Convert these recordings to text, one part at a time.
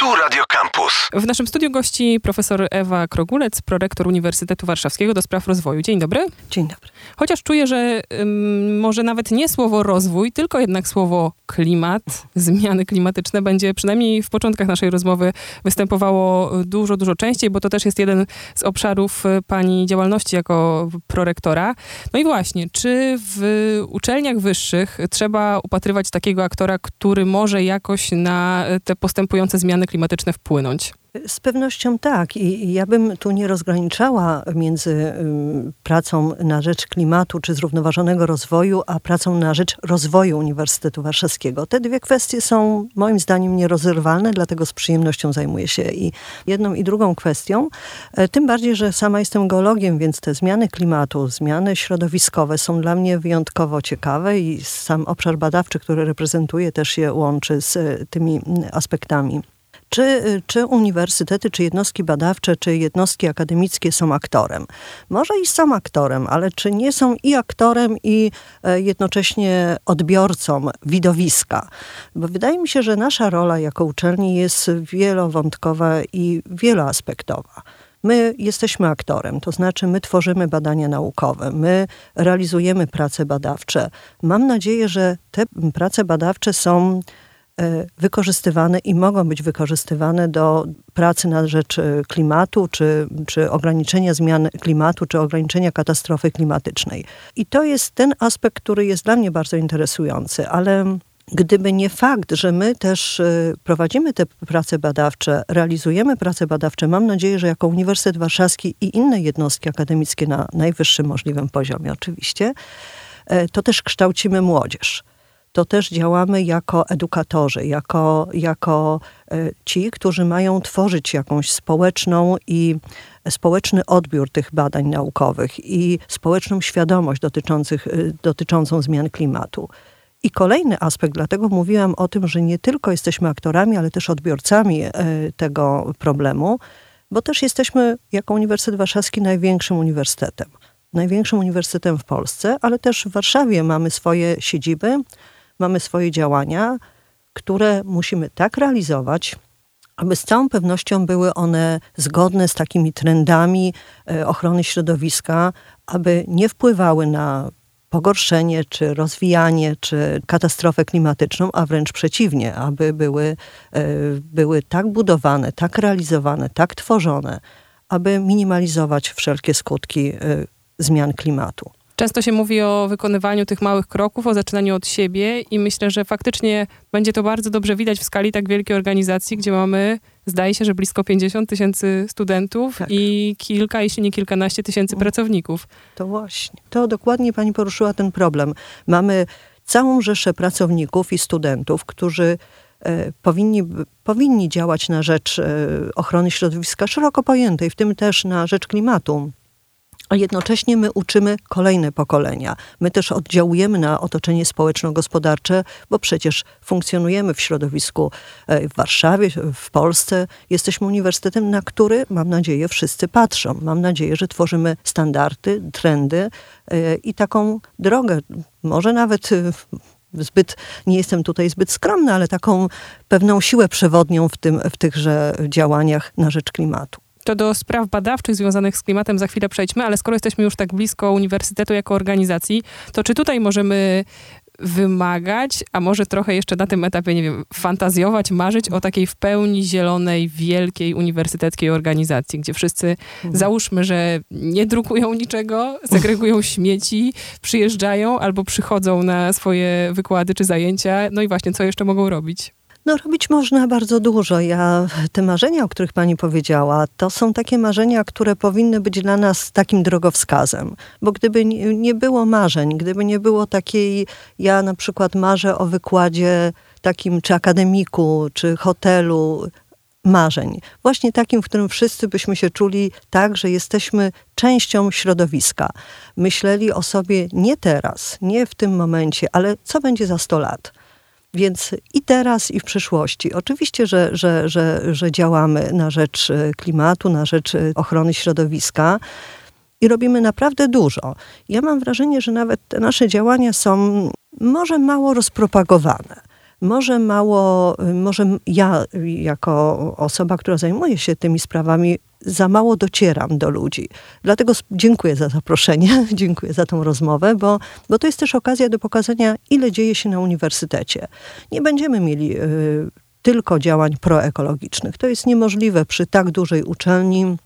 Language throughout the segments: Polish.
Tu Radio Campus. W naszym studiu gości profesor Ewa Krogulec, prorektor Uniwersytetu Warszawskiego do spraw rozwoju. Dzień dobry. Dzień dobry. Chociaż czuję, że ym, może nawet nie słowo rozwój, tylko jednak słowo klimat, zmiany klimatyczne będzie przynajmniej w początkach naszej rozmowy występowało dużo, dużo częściej, bo to też jest jeden z obszarów y, pani działalności jako prorektora. No i właśnie, czy w uczelniach wyższych trzeba upatrywać takiego aktora, który może jakoś na te postępujące zmiany klimatyczne wpłynąć? Z pewnością tak. I ja bym tu nie rozgraniczała między pracą na rzecz klimatu czy zrównoważonego rozwoju, a pracą na rzecz rozwoju Uniwersytetu Warszawskiego. Te dwie kwestie są moim zdaniem nierozerwalne, dlatego z przyjemnością zajmuję się i jedną i drugą kwestią. E, tym bardziej, że sama jestem geologiem, więc te zmiany klimatu, zmiany środowiskowe są dla mnie wyjątkowo ciekawe i sam obszar badawczy, który reprezentuję, też się łączy z e, tymi aspektami. Czy, czy uniwersytety, czy jednostki badawcze, czy jednostki akademickie są aktorem? Może i są aktorem, ale czy nie są i aktorem, i e, jednocześnie odbiorcą widowiska? Bo wydaje mi się, że nasza rola jako uczelni jest wielowątkowa i wieloaspektowa. My jesteśmy aktorem, to znaczy my tworzymy badania naukowe, my realizujemy prace badawcze. Mam nadzieję, że te prace badawcze są wykorzystywane i mogą być wykorzystywane do pracy na rzecz e, klimatu, czy, czy ograniczenia zmian klimatu, czy ograniczenia katastrofy klimatycznej. I to jest ten aspekt, który jest dla mnie bardzo interesujący, ale gdyby nie fakt, że my też e, prowadzimy te prace badawcze, realizujemy prace badawcze, mam nadzieję, że jako Uniwersytet Warszawski i inne jednostki akademickie na najwyższym możliwym poziomie oczywiście, to też kształcimy młodzież to też działamy jako edukatorzy, jako, jako e, ci, którzy mają tworzyć jakąś społeczną i społeczny odbiór tych badań naukowych i społeczną świadomość dotyczących, e, dotyczącą zmian klimatu. I kolejny aspekt, dlatego mówiłam o tym, że nie tylko jesteśmy aktorami, ale też odbiorcami e, tego problemu, bo też jesteśmy jako Uniwersytet Warszawski największym uniwersytetem. Największym uniwersytetem w Polsce, ale też w Warszawie mamy swoje siedziby, mamy swoje działania, które musimy tak realizować, aby z całą pewnością były one zgodne z takimi trendami e, ochrony środowiska, aby nie wpływały na pogorszenie, czy rozwijanie, czy katastrofę klimatyczną, a wręcz przeciwnie, aby były, e, były tak budowane, tak realizowane, tak tworzone, aby minimalizować wszelkie skutki e, zmian klimatu. Często się mówi o wykonywaniu tych małych kroków, o zaczynaniu od siebie i myślę, że faktycznie będzie to bardzo dobrze widać w skali tak wielkiej organizacji, gdzie mamy, zdaje się, że blisko 50 tysięcy studentów tak. i kilka, jeśli nie kilkanaście tysięcy pracowników. To właśnie. To dokładnie pani poruszyła ten problem. Mamy całą rzeszę pracowników i studentów, którzy e, powinni, powinni działać na rzecz e, ochrony środowiska szeroko pojętej, w tym też na rzecz klimatu a jednocześnie my uczymy kolejne pokolenia. My też oddziałujemy na otoczenie społeczno-gospodarcze, bo przecież funkcjonujemy w środowisku e, w Warszawie, w Polsce. Jesteśmy uniwersytetem, na który, mam nadzieję, wszyscy patrzą. Mam nadzieję, że tworzymy standardy, trendy e, i taką drogę, może nawet e, zbyt, nie jestem tutaj zbyt skromna, ale taką pewną siłę przewodnią w, tym, w tychże działaniach na rzecz klimatu. To do spraw badawczych związanych z klimatem za chwilę przejdźmy, ale skoro jesteśmy już tak blisko uniwersytetu jako organizacji, to czy tutaj możemy wymagać, a może trochę jeszcze na tym etapie, nie wiem, fantazjować, marzyć o takiej w pełni zielonej, wielkiej uniwersyteckiej organizacji, gdzie wszyscy, mhm. załóżmy, że nie drukują niczego, segregują śmieci, przyjeżdżają albo przychodzą na swoje wykłady czy zajęcia, no i właśnie, co jeszcze mogą robić? No, robić można bardzo dużo. Ja, te marzenia, o których pani powiedziała, to są takie marzenia, które powinny być dla nas takim drogowskazem. Bo gdyby nie, było marzeń, gdyby nie było takiej, ja na przykład marzę o wykładzie takim, czy akademiku, czy hotelu, marzeń. Właśnie takim, w którym wszyscy byśmy się czuli tak, że jesteśmy częścią środowiska. Myśleli o sobie nie teraz, nie w tym momencie, ale co będzie za 100 lat więc i teraz, i w przyszłości. Oczywiście, że, że, że, że działamy na rzecz e, klimatu, na rzecz e, ochrony środowiska i robimy naprawdę dużo. Ja mam wrażenie, że nawet te nasze działania są może mało rozpropagowane. może mało, może ja jako osoba, która zajmuje się tymi sprawami, za mało docieram do ludzi. Dlatego dziękuję za zaproszenie, dziękuję za tą rozmowę, bo, bo to jest też okazja do pokazania, ile dzieje się na uniwersytecie. Nie będziemy mieli y, tylko działań proekologicznych. To jest niemożliwe przy tak dużej uczelni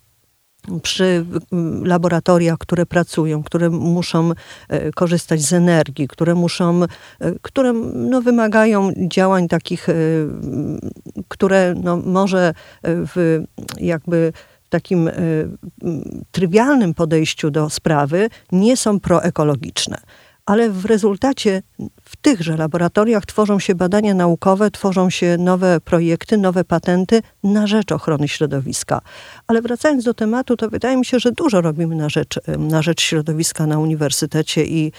przy mm, laboratoriach, które pracują, które muszą e, korzystać z energii, które muszą, e, które no, wymagają działań takich, które no, może w jakby takim trywialnym podejściu do sprawy nie są proekologiczne ale w rezultacie w tychże laboratoriach tworzą się badania naukowe, tworzą się nowe projekty, nowe patenty na rzecz ochrony środowiska. Ale wracając do tematu, to wydaje mi się, że dużo robimy na rzecz, na rzecz środowiska na uniwersytecie i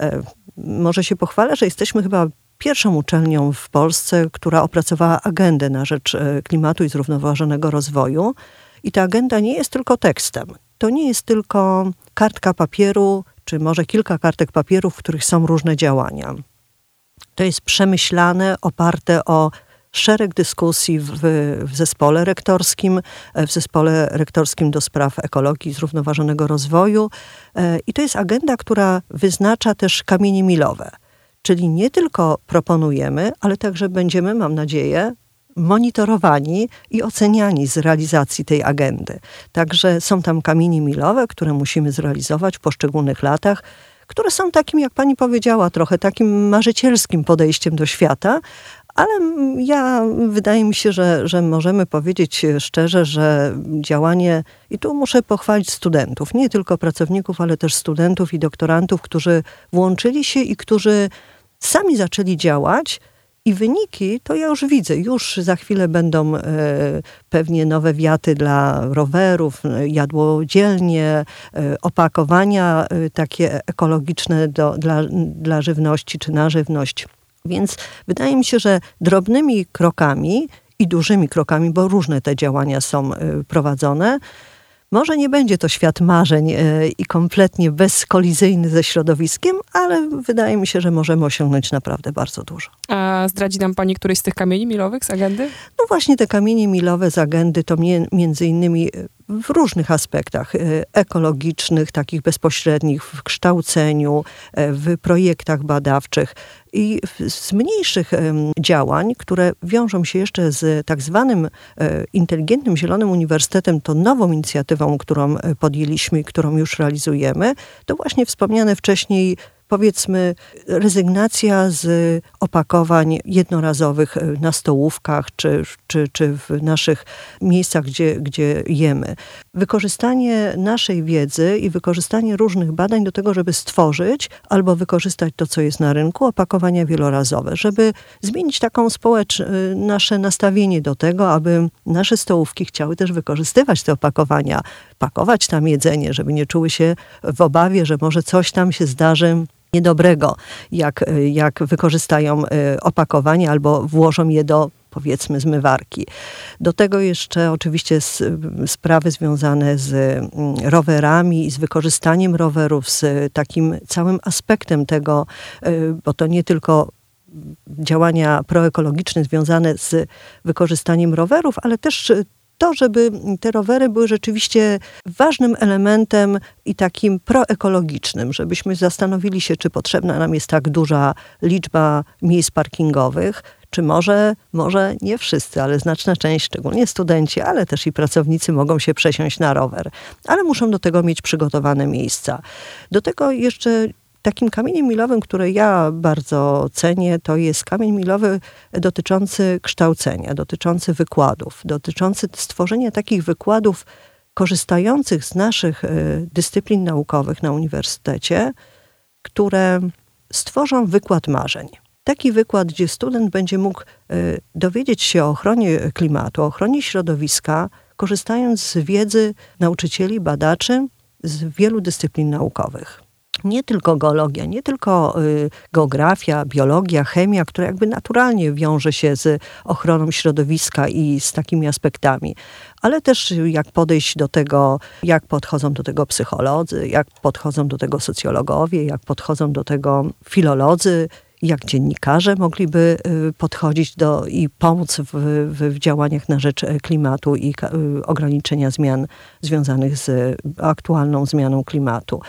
e, może się pochwalę, że jesteśmy chyba pierwszą uczelnią w Polsce, która opracowała agendę na rzecz e, klimatu i zrównoważonego rozwoju. I ta agenda nie jest tylko tekstem. To nie jest tylko kartka papieru czy może kilka kartek papieru, w których są różne działania. To jest przemyślane, oparte o szereg dyskusji w, w, zespole rektorskim, w zespole rektorskim do spraw ekologii i zrównoważonego rozwoju. E, I to jest agenda, która wyznacza też kamienie milowe. Czyli nie tylko proponujemy, ale także będziemy, mam nadzieję, monitorowani i oceniani z realizacji tej agendy. Także są tam kamienie milowe, które musimy zrealizować w poszczególnych latach, które są takim, jak pani powiedziała, trochę takim marzycielskim podejściem do świata, ale ja wydaje mi się, że, że możemy powiedzieć szczerze, że działanie, i tu muszę pochwalić studentów, nie tylko pracowników, ale też studentów i doktorantów, którzy włączyli się i którzy sami zaczęli działać i wyniki to ja już widzę. Już za chwilę będą e, pewnie nowe wiaty dla rowerów, jadłodzielnie, e, opakowania e, takie ekologiczne do, dla, dla żywności czy na żywność. Więc wydaje mi się, że drobnymi krokami i dużymi krokami, bo różne te działania są prowadzone, może nie będzie to świat marzeń e, i kompletnie bezkolizyjny ze środowiskiem, ale wydaje mi się, że możemy osiągnąć naprawdę bardzo dużo. A zdradzi nam Pani któryś z tych kamieni milowych z agendy? No właśnie te kamienie milowe z agendy to między innymi w różnych aspektach e, ekologicznych, takich bezpośrednich, w kształceniu, e, w projektach badawczych i z mniejszych działań, które wiążą się jeszcze z tak zwanym e, inteligentnym zielonym uniwersytetem, to nową inicjatywą, którą podjęliśmy i którą już realizujemy, to właśnie wspomniane wcześniej powiedzmy rezygnacja z opakowań jednorazowych na stołówkach czy, czy, czy w naszych miejscach, gdzie, gdzie jemy. Wykorzystanie naszej wiedzy i wykorzystanie różnych badań do tego, żeby stworzyć albo wykorzystać to, co jest na rynku, opakowania wielorazowe, żeby zmienić taką społeczne nasze nastawienie do tego, aby nasze stołówki chciały też wykorzystywać te opakowania, pakować tam jedzenie, żeby nie czuły się w obawie, że może coś tam się zdarzy niedobrego, jak, jak wykorzystają e, opakowanie albo włożą je do powiedzmy zmywarki. Do tego jeszcze oczywiście sprawy związane z mm, rowerami i z wykorzystaniem rowerów, z takim całym aspektem tego, e, bo to nie tylko działania proekologiczne związane z wykorzystaniem rowerów, ale też to, żeby te rowery były rzeczywiście ważnym elementem i takim proekologicznym, żebyśmy zastanowili się, czy potrzebna nam jest tak duża liczba miejsc parkingowych, czy może, może nie wszyscy, ale znaczna część, szczególnie studenci, ale też i pracownicy mogą się przesiąść na rower, ale muszą do tego mieć przygotowane miejsca. Do tego jeszcze Takim kamieniem milowym, który ja bardzo cenię, to jest kamień milowy dotyczący kształcenia, dotyczący wykładów, dotyczący stworzenia takich wykładów korzystających z naszych e, dyscyplin naukowych na uniwersytecie, które stworzą wykład marzeń. Taki wykład, gdzie student będzie mógł e, dowiedzieć się o ochronie klimatu, o ochronie środowiska, korzystając z wiedzy nauczycieli, badaczy z wielu dyscyplin naukowych nie tylko geologia, nie tylko y, geografia, biologia, chemia, która jakby naturalnie wiąże się z ochroną środowiska i z takimi aspektami, ale też jak podejść do tego, jak podchodzą do tego psycholodzy, jak podchodzą do tego socjologowie, jak podchodzą do tego filolodzy, jak dziennikarze mogliby y, podchodzić do i pomóc w, w działaniach na rzecz klimatu i y, ograniczenia zmian związanych z aktualną zmianą klimatu.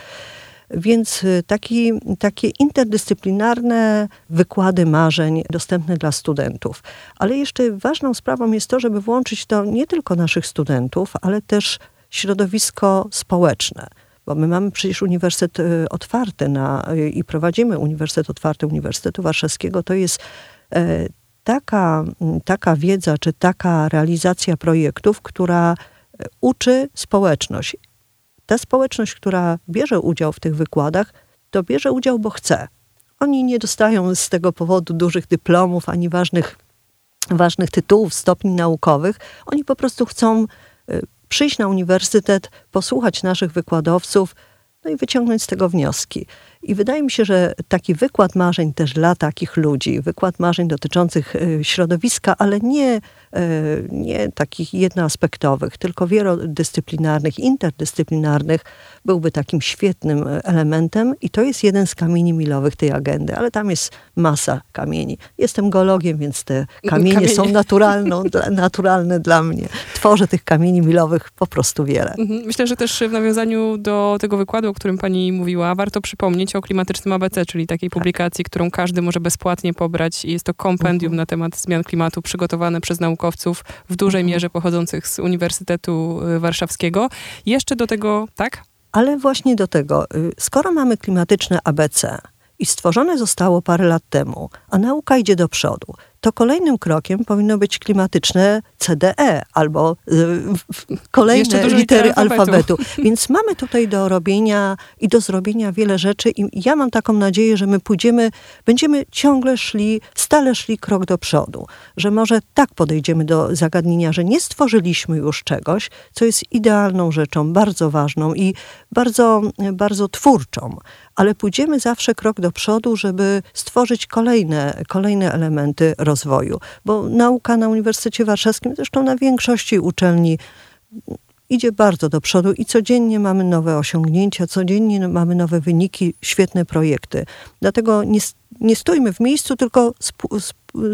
Więc y, taki, takie interdyscyplinarne wykłady marzeń dostępne dla studentów. Ale jeszcze ważną sprawą jest to, żeby włączyć to nie tylko naszych studentów, ale też środowisko społeczne bo my mamy przecież Uniwersytet y, Otwarty na, y, i prowadzimy Uniwersytet Otwarty Uniwersytetu Warszawskiego. To jest e, taka, taka wiedza, czy taka realizacja projektów, która e, uczy społeczność. Ta społeczność, która bierze udział w tych wykładach, to bierze udział, bo chce. Oni nie dostają z tego powodu dużych dyplomów ani ważnych, ważnych tytułów, stopni naukowych. Oni po prostu chcą e, przyjść na uniwersytet, posłuchać naszych wykładowców, no i wyciągnąć z tego wnioski. I wydaje mi się, że taki wykład marzeń też dla takich ludzi, wykład marzeń dotyczących e, środowiska, ale nie nie takich jednoaspektowych, tylko wielodyscyplinarnych, interdyscyplinarnych, byłby takim świetnym elementem i to jest jeden z kamieni milowych tej agendy, ale tam jest masa kamieni. Jestem geologiem, więc te kamienie, kamienie. są naturalną, naturalne dla mnie. Tworzę tych kamieni milowych po prostu wiele. Mhm. Myślę, że też w nawiązaniu do tego wykładu, o którym pani mówiła, warto przypomnieć o klimatycznym ABC, czyli takiej tak. publikacji, którą każdy może bezpłatnie pobrać. Jest to kompendium mhm. na temat zmian klimatu przygotowane przez naukowców naukowców, w dużej mhm. mierze pochodzących z Uniwersytetu y, Warszawskiego. Jeszcze do tego, tak? Ale właśnie do tego, y, skoro mamy klimatyczne ABC i stworzone zostało parę lat temu, a nauka idzie do przodu, to kolejnym krokiem powinno być klimatyczne CDE albo y, kolejne litery alfabetu. alfabetu. Więc mamy tutaj do robienia i do zrobienia wiele rzeczy i ja mam taką nadzieję, że my pójdziemy, będziemy ciągle szli, stale szli krok do przodu. Że może tak podejdziemy do zagadnienia, że nie stworzyliśmy już czegoś, co jest idealną rzeczą, bardzo ważną i bardzo, bardzo twórczą, ale pójdziemy zawsze krok do przodu, żeby stworzyć kolejne, kolejne elementy rozwoju. Bo nauka na Uniwersytecie Warszawskim, zresztą na większości uczelni, idzie bardzo do przodu i codziennie mamy nowe osiągnięcia, codziennie mamy nowe wyniki, świetne projekty. Dlatego nie, nie stójmy w miejscu, tylko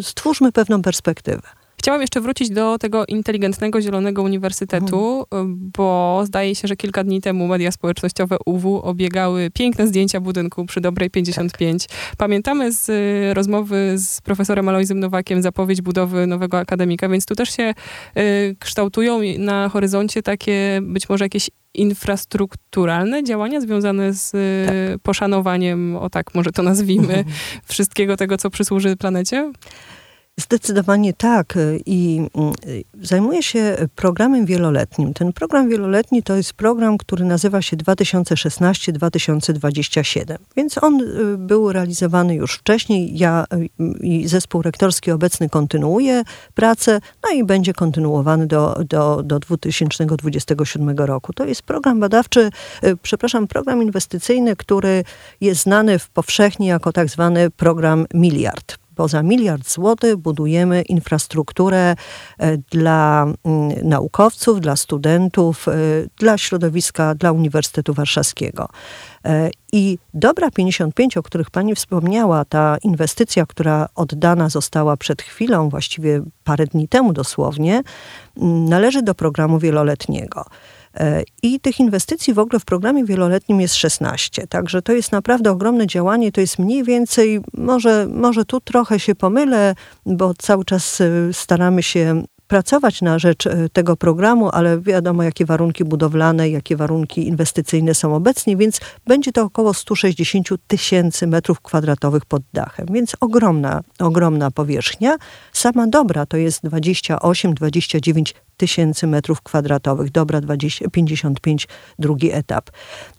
stwórzmy pewną perspektywę. Chciałam jeszcze wrócić do tego inteligentnego zielonego uniwersytetu, mhm. bo zdaje się, że kilka dni temu media społecznościowe UW obiegały piękne zdjęcia budynku przy Dobrej 55. Tak. Pamiętamy z y, rozmowy z profesorem Alojzym Nowakiem zapowiedź budowy nowego akademika, więc tu też się y, kształtują na horyzoncie takie być może jakieś infrastrukturalne działania związane z y, tak. poszanowaniem, o tak może to nazwijmy, wszystkiego tego, co przysłuży planecie? Zdecydowanie tak. I mm, zajmuję się programem wieloletnim. Ten program wieloletni to jest program, który nazywa się 2016-2027. Więc on y, był realizowany już wcześniej. Ja y, i zespół rektorski obecny kontynuuje pracę, no i będzie kontynuowany do, do, do 2027 roku. To jest program badawczy, y, przepraszam, program inwestycyjny, który jest znany powszechnie jako tak zwany program miliard bo za miliard złotych budujemy infrastrukturę e, dla mm, naukowców, dla studentów, e, dla środowiska, dla Uniwersytetu Warszawskiego. E, I Dobra 55, o których pani wspomniała, ta inwestycja, która oddana została przed chwilą, właściwie parę dni temu dosłownie, mm, należy do programu wieloletniego. I tych inwestycji w ogóle w programie wieloletnim jest 16. Także to jest naprawdę ogromne działanie. To jest mniej więcej, może, może tu trochę się pomylę, bo cały czas y, staramy się pracować na rzecz e, tego programu, ale wiadomo, jakie warunki budowlane, jakie warunki inwestycyjne są obecnie, więc będzie to około 160 tysięcy metrów kwadratowych pod dachem, więc ogromna, ogromna powierzchnia. Sama dobra to jest 28-29 tysięcy metrów kwadratowych, dobra 20, 55, drugi etap.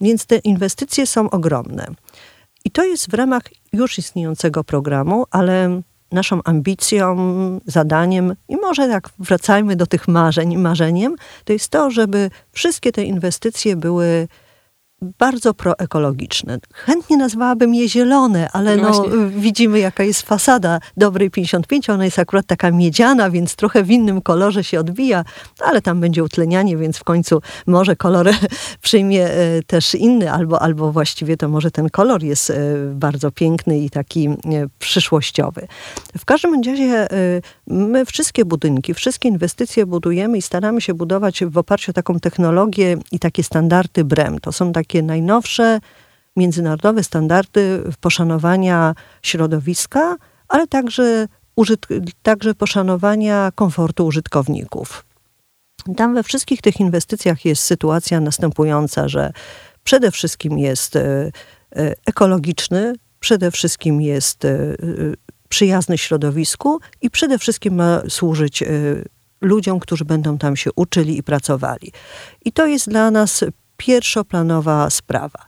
Więc te inwestycje są ogromne. I to jest w ramach już istniejącego programu, ale naszą ambicją, zadaniem i może tak wracajmy do tych marzeń, marzeniem, to jest to, żeby wszystkie te inwestycje były bardzo proekologiczne. Chętnie nazwałabym je zielone, ale no, no widzimy jaka jest fasada dobrej 55. Ona jest akurat taka miedziana, więc trochę w innym kolorze się odbija, ale tam będzie utlenianie, więc w końcu może kolor przyjmie e, też inny, albo, albo właściwie to może ten kolor jest e, bardzo piękny i taki e, przyszłościowy. W każdym razie my wszystkie budynki, wszystkie inwestycje budujemy i staramy się budować w oparciu o taką technologię i takie standardy BREM. To są takie najnowsze międzynarodowe standardy poszanowania środowiska, ale także, także poszanowania komfortu użytkowników. Tam we wszystkich tych inwestycjach jest sytuacja następująca, że przede wszystkim jest e, e, ekologiczny, przede wszystkim jest e, przyjazny środowisku i przede wszystkim ma służyć ludziom, którzy będą tam się uczyli i pracowali. I to jest dla nas pierwszoplanowa sprawa.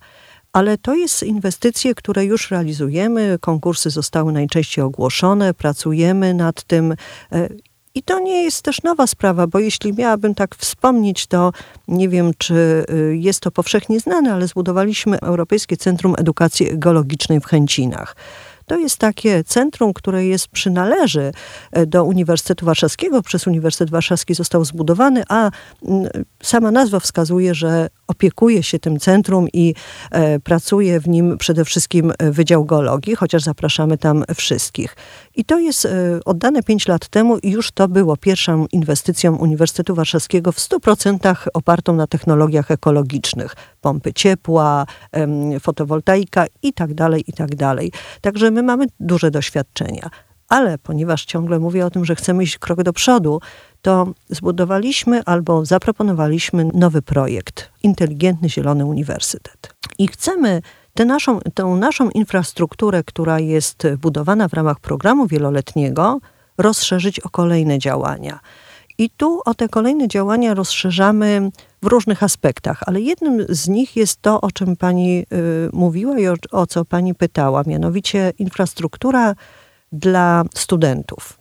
Ale to jest inwestycje, które już realizujemy. Konkursy zostały najczęściej ogłoszone, pracujemy nad tym. E, I to nie jest też nowa sprawa, bo jeśli miałabym tak wspomnieć, to nie wiem, czy e, jest to powszechnie znane, ale zbudowaliśmy Europejskie Centrum Edukacji Geologicznej w Chęcinach. To jest takie centrum, które jest, przynależy e, do Uniwersytetu Warszawskiego. Przez Uniwersytet Warszawski został zbudowany, a sama nazwa wskazuje, że opiekuje się tym centrum i e, pracuje w nim przede wszystkim Wydział Geologii, chociaż zapraszamy tam wszystkich. I to jest e, oddane 5 lat temu i już to było pierwszą inwestycją Uniwersytetu Warszawskiego w 100% opartą na technologiach ekologicznych. Pompy ciepła, fotowoltaika i tak dalej, i tak dalej. Także my mamy duże doświadczenia. Ale ponieważ ciągle mówię o tym, że chcemy iść krok do przodu, to zbudowaliśmy albo zaproponowaliśmy nowy projekt Inteligentny Zielony Uniwersytet. I chcemy tę naszą, tę naszą infrastrukturę, która jest budowana w ramach programu wieloletniego, rozszerzyć o kolejne działania. I tu o te kolejne działania rozszerzamy w różnych aspektach, ale jednym z nich jest to, o czym pani y, mówiła i o, o co pani pytała, mianowicie infrastruktura dla studentów,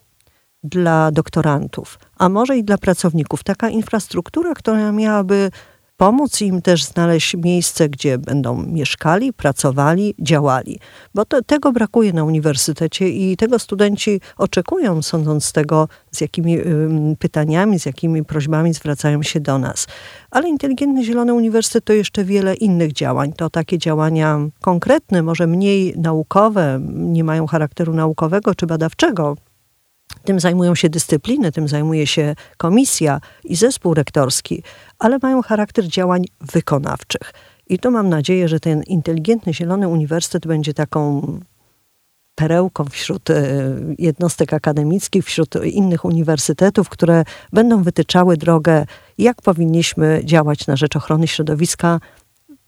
dla doktorantów, a może i dla pracowników. Taka infrastruktura, która miałaby pomóc im też znaleźć miejsce, gdzie będą mieszkali, pracowali, działali. Bo to, tego brakuje na uniwersytecie i tego studenci oczekują, sądząc z tego, z jakimi y, pytaniami, z jakimi prośbami zwracają się do nas. Ale Inteligentny Zielony Uniwersytet to jeszcze wiele innych działań. To takie działania konkretne, może mniej naukowe, nie mają charakteru naukowego czy badawczego, tym zajmują się dyscypliny, tym zajmuje się komisja i zespół rektorski, ale mają charakter działań wykonawczych. I tu mam nadzieję, że ten inteligentny Zielony Uniwersytet będzie taką perełką wśród e, jednostek akademickich, wśród innych uniwersytetów, które będą wytyczały drogę, jak powinniśmy działać na rzecz ochrony środowiska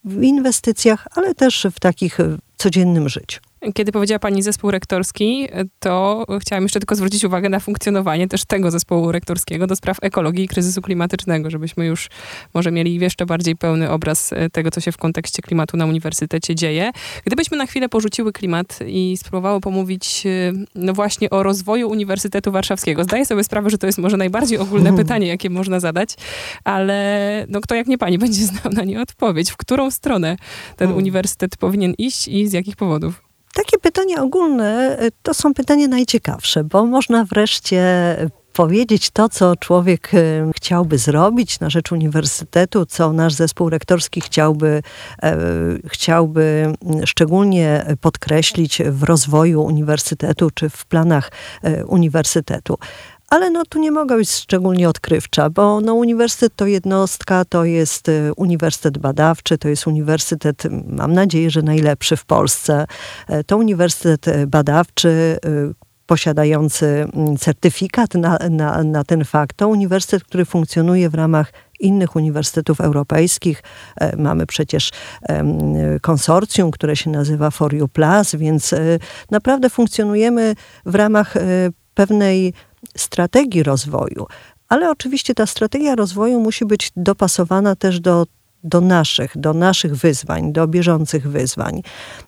w inwestycjach, ale też w takich codziennym życiu. Kiedy powiedziała pani zespół rektorski, to chciałam jeszcze tylko zwrócić uwagę na funkcjonowanie też tego zespołu rektorskiego do spraw ekologii i kryzysu klimatycznego, żebyśmy już może mieli jeszcze bardziej pełny obraz e, tego, co się w kontekście klimatu na uniwersytecie dzieje. Gdybyśmy na chwilę porzuciły klimat i spróbowały pomówić e, no właśnie o rozwoju Uniwersytetu Warszawskiego. Zdaję sobie sprawę, że to jest może najbardziej ogólne pytanie, jakie można zadać, ale no kto jak nie pani będzie znał na nie odpowiedź. W którą stronę ten hmm. uniwersytet powinien iść i z jakich powodów? Takie pytania ogólne y, to są pytania najciekawsze, bo można wreszcie powiedzieć to, co człowiek y, chciałby zrobić na rzecz uniwersytetu, co nasz zespół rektorski chciałby, e, chciałby szczególnie podkreślić w rozwoju uniwersytetu czy w planach e, uniwersytetu. Ale no tu nie mogę być szczególnie odkrywcza, bo no, uniwersytet to jednostka, to jest y, uniwersytet badawczy, to jest uniwersytet, mam nadzieję, że najlepszy w Polsce. E, to uniwersytet e, badawczy, y, posiadający certyfikat na, na, na ten fakt. To uniwersytet, który funkcjonuje w ramach innych uniwersytetów europejskich. E, mamy przecież konsorcjum, które się nazywa For You Plus, więc naprawdę funkcjonujemy w ramach pewnej strategii rozwoju. Ale oczywiście ta strategia rozwoju musi być dopasowana też do, do naszych, do naszych wyzwań, do bieżących wyzwań.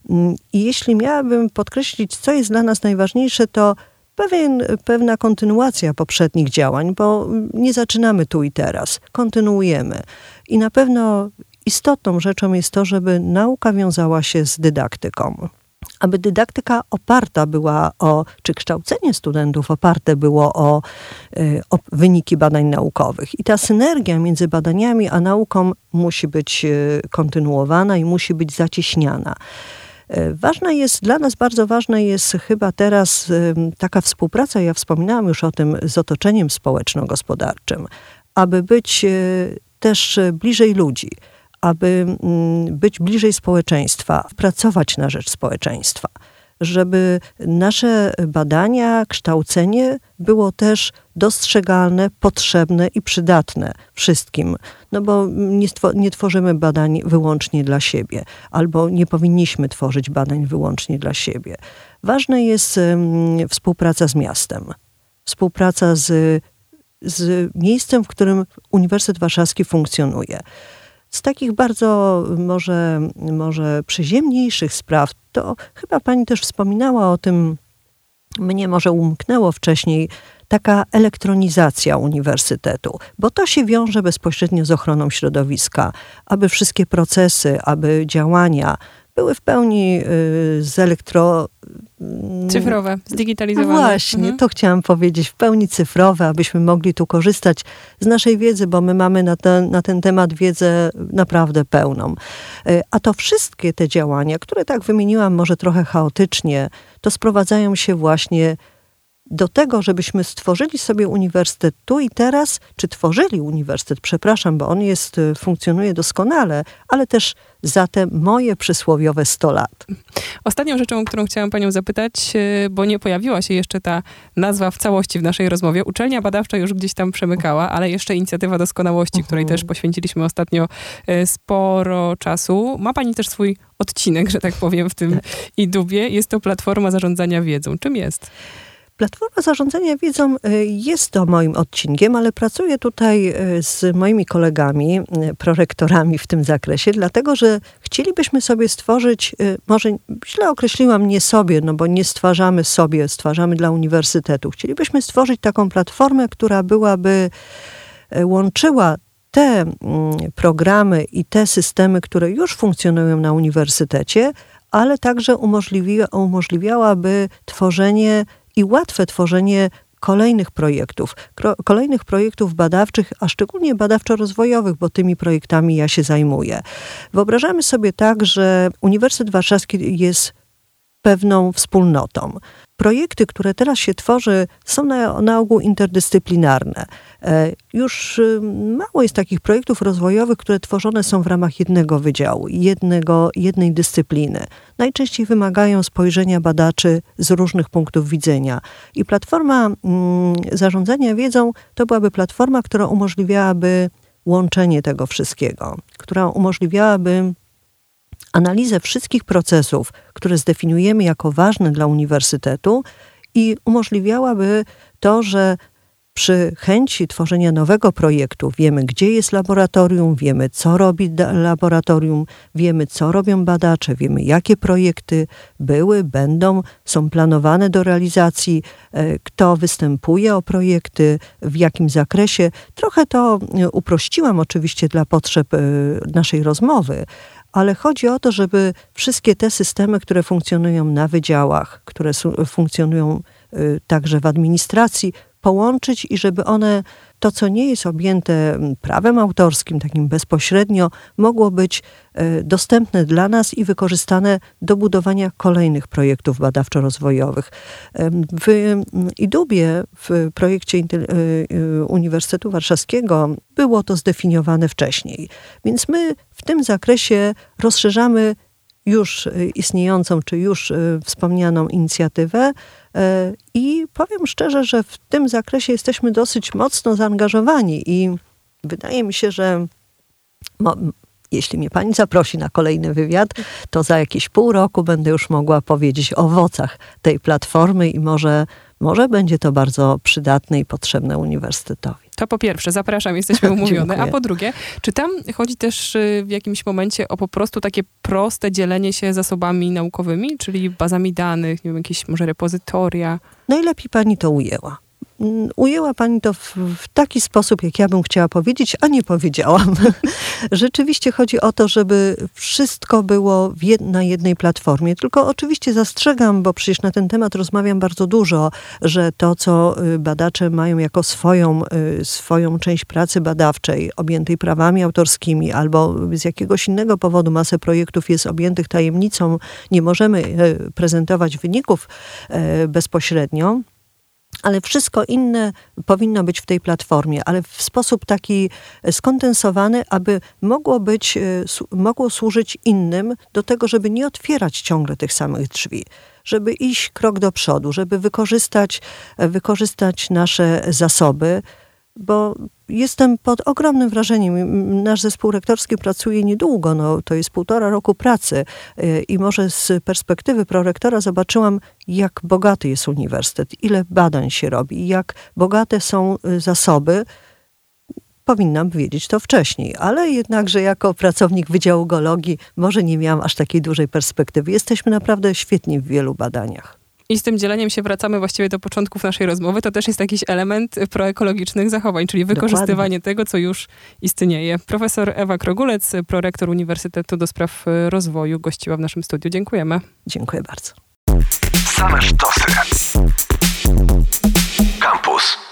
Mm, I jeśli miałabym podkreślić, co jest dla nas najważniejsze, to pewien, pewna kontynuacja poprzednich działań, bo nie zaczynamy tu i teraz, kontynuujemy. I na pewno istotną rzeczą jest to, żeby nauka wiązała się z dydaktyką aby dydaktyka oparta była o, czy kształcenie studentów oparte było o, y, o, wyniki badań naukowych. I ta synergia między badaniami a nauką musi być y, kontynuowana i musi być zacieśniana. Y, ważna jest, dla nas bardzo ważna jest chyba teraz taka współpraca, ja wspominałam już o tym, z otoczeniem społeczno-gospodarczym, aby być też bliżej ludzi aby mm, być bliżej społeczeństwa, pracować na rzecz społeczeństwa, żeby nasze badania, kształcenie było też dostrzegalne, potrzebne i przydatne wszystkim. No bo nie, nie tworzymy badań wyłącznie dla siebie, albo nie powinniśmy tworzyć badań wyłącznie dla siebie. Ważna jest współpraca z miastem, współpraca z, z miejscem, w którym Uniwersytet Warszawski funkcjonuje. Z takich bardzo może, może przyziemniejszych spraw, to chyba pani też wspominała o tym, mnie może umknęło wcześniej, taka elektronizacja uniwersytetu, bo to się wiąże bezpośrednio z ochroną środowiska, aby wszystkie procesy, aby działania były w pełni y, z elektro... Mm, cyfrowe, zdigitalizowane. Właśnie, mhm. to chciałam powiedzieć, w pełni cyfrowe, abyśmy mogli tu korzystać z naszej wiedzy, bo my mamy na ten, na ten temat wiedzę naprawdę pełną. Y, a to wszystkie te działania, które tak wymieniłam może trochę chaotycznie, to sprowadzają się właśnie do tego, żebyśmy stworzyli sobie uniwersytet tu i teraz, czy tworzyli uniwersytet, przepraszam, bo on jest, y, funkcjonuje doskonale, ale też za te moje przysłowiowe 100 lat. Ostatnią rzeczą, o którą chciałam panią zapytać, y, bo nie pojawiła się jeszcze ta nazwa w całości w naszej rozmowie. Uczelnia badawcza już gdzieś tam przemykała, ale jeszcze inicjatywa doskonałości, uh -huh. której też poświęciliśmy ostatnio y, sporo czasu. Ma pani też swój odcinek, że tak powiem, w tym tak. IDUBie. Jest to platforma zarządzania wiedzą. Czym jest? Platforma zarządzania wiedzą y, jest to moim odcinkiem, ale pracuję tutaj y, z moimi kolegami, y, prorektorami w tym zakresie, dlatego że chcielibyśmy sobie stworzyć, może źle określiłam nie sobie, no bo nie stwarzamy sobie, stwarzamy dla uniwersytetu. Chcielibyśmy stworzyć taką platformę, która byłaby łączyła te mm, programy i te systemy, które już funkcjonują na uniwersytecie, ale także umożliwiałaby tworzenie i łatwe tworzenie kolejnych projektów, kolejnych projektów badawczych, a szczególnie badawczo-rozwojowych, bo tymi projektami ja się zajmuję. Wyobrażamy sobie tak, że Uniwersytet Warszawski jest pewną wspólnotą. Projekty, które teraz się tworzy, są na, na ogół interdyscyplinarne. E, już y, mało jest takich projektów rozwojowych, które tworzone są w ramach jednego wydziału, jednego, jednej dyscypliny. Najczęściej wymagają spojrzenia badaczy z różnych punktów widzenia. I platforma mm, zarządzania wiedzą to byłaby platforma, która umożliwiałaby łączenie tego wszystkiego, która umożliwiałaby analizę wszystkich procesów, które zdefiniujemy jako ważne dla uniwersytetu i umożliwiałaby to, że przy chęci tworzenia nowego projektu wiemy, gdzie jest laboratorium, wiemy, co robi laboratorium, wiemy, co robią badacze, wiemy, jakie projekty były, będą, są planowane do realizacji, e, kto występuje o projekty, w jakim zakresie. Trochę to e, uprościłam oczywiście dla potrzeb e, naszej rozmowy, ale chodzi o to, żeby wszystkie te systemy, które funkcjonują na wydziałach, które funkcjonują także w administracji, połączyć i żeby one, to co nie jest objęte prawem autorskim, takim bezpośrednio, mogło być e, dostępne dla nas i wykorzystane do budowania kolejnych projektów badawczo-rozwojowych. W IDUBie, w projekcie e, e, Uniwersytetu Warszawskiego, było to zdefiniowane wcześniej. Więc my w tym zakresie rozszerzamy już istniejącą, czy już wspomnianą inicjatywę I powiem szczerze, że w tym zakresie jesteśmy dosyć mocno zaangażowani i wydaje mi się, że jeśli mnie pani zaprosi na kolejny wywiad, to za jakieś pół roku będę już mogła powiedzieć o owocach tej platformy i może, może będzie to bardzo przydatne i potrzebne uniwersytetowi. To po pierwsze, zapraszam, jesteśmy umówione. A po drugie, czy tam chodzi też y, w jakimś momencie o po prostu takie proste dzielenie się zasobami naukowymi, czyli bazami danych, nie wiem, jakieś może repozytoria? Najlepiej pani to ujęła. Ujęła Pani to w, w, taki sposób, jak ja bym chciała powiedzieć, a nie powiedziałam. Rzeczywiście chodzi o to, żeby wszystko było jed na jednej platformie. Tylko oczywiście zastrzegam, bo przecież na ten temat rozmawiam bardzo dużo, że to, co y, badacze mają jako swoją, y, swoją część pracy badawczej, objętej prawami autorskimi, albo z jakiegoś innego powodu masę projektów jest objętych tajemnicą, nie możemy y, prezentować wyników bezpośrednio ale wszystko inne powinno być w tej platformie, ale w sposób taki skondensowany, aby mogło być, e, mogło służyć innym do tego, żeby nie otwierać ciągle tych samych drzwi, żeby iść krok do przodu, żeby wykorzystać, e, wykorzystać nasze zasoby, bo jestem pod ogromnym wrażeniem. Nasz zespół rektorski pracuje niedługo, no, to jest półtora roku pracy y, i może z perspektywy prorektora zobaczyłam, jak bogaty jest uniwersytet, ile badań się robi, jak bogate są y, zasoby. Powinnam wiedzieć to wcześniej, ale jednakże jako pracownik Wydziału Geologii może nie miałam aż takiej dużej perspektywy. Jesteśmy naprawdę świetni w wielu badaniach. I z tym dzieleniem się wracamy właściwie do początków naszej rozmowy. To też jest jakiś element proekologicznych zachowań, czyli wykorzystywanie Dokładnie. tego, co już istnieje. Profesor Ewa Krogulec, prorektor Uniwersytetu do Spraw Rozwoju, gościła w naszym studiu. Dziękujemy. Dziękuję bardzo. Same sztosy. Campus.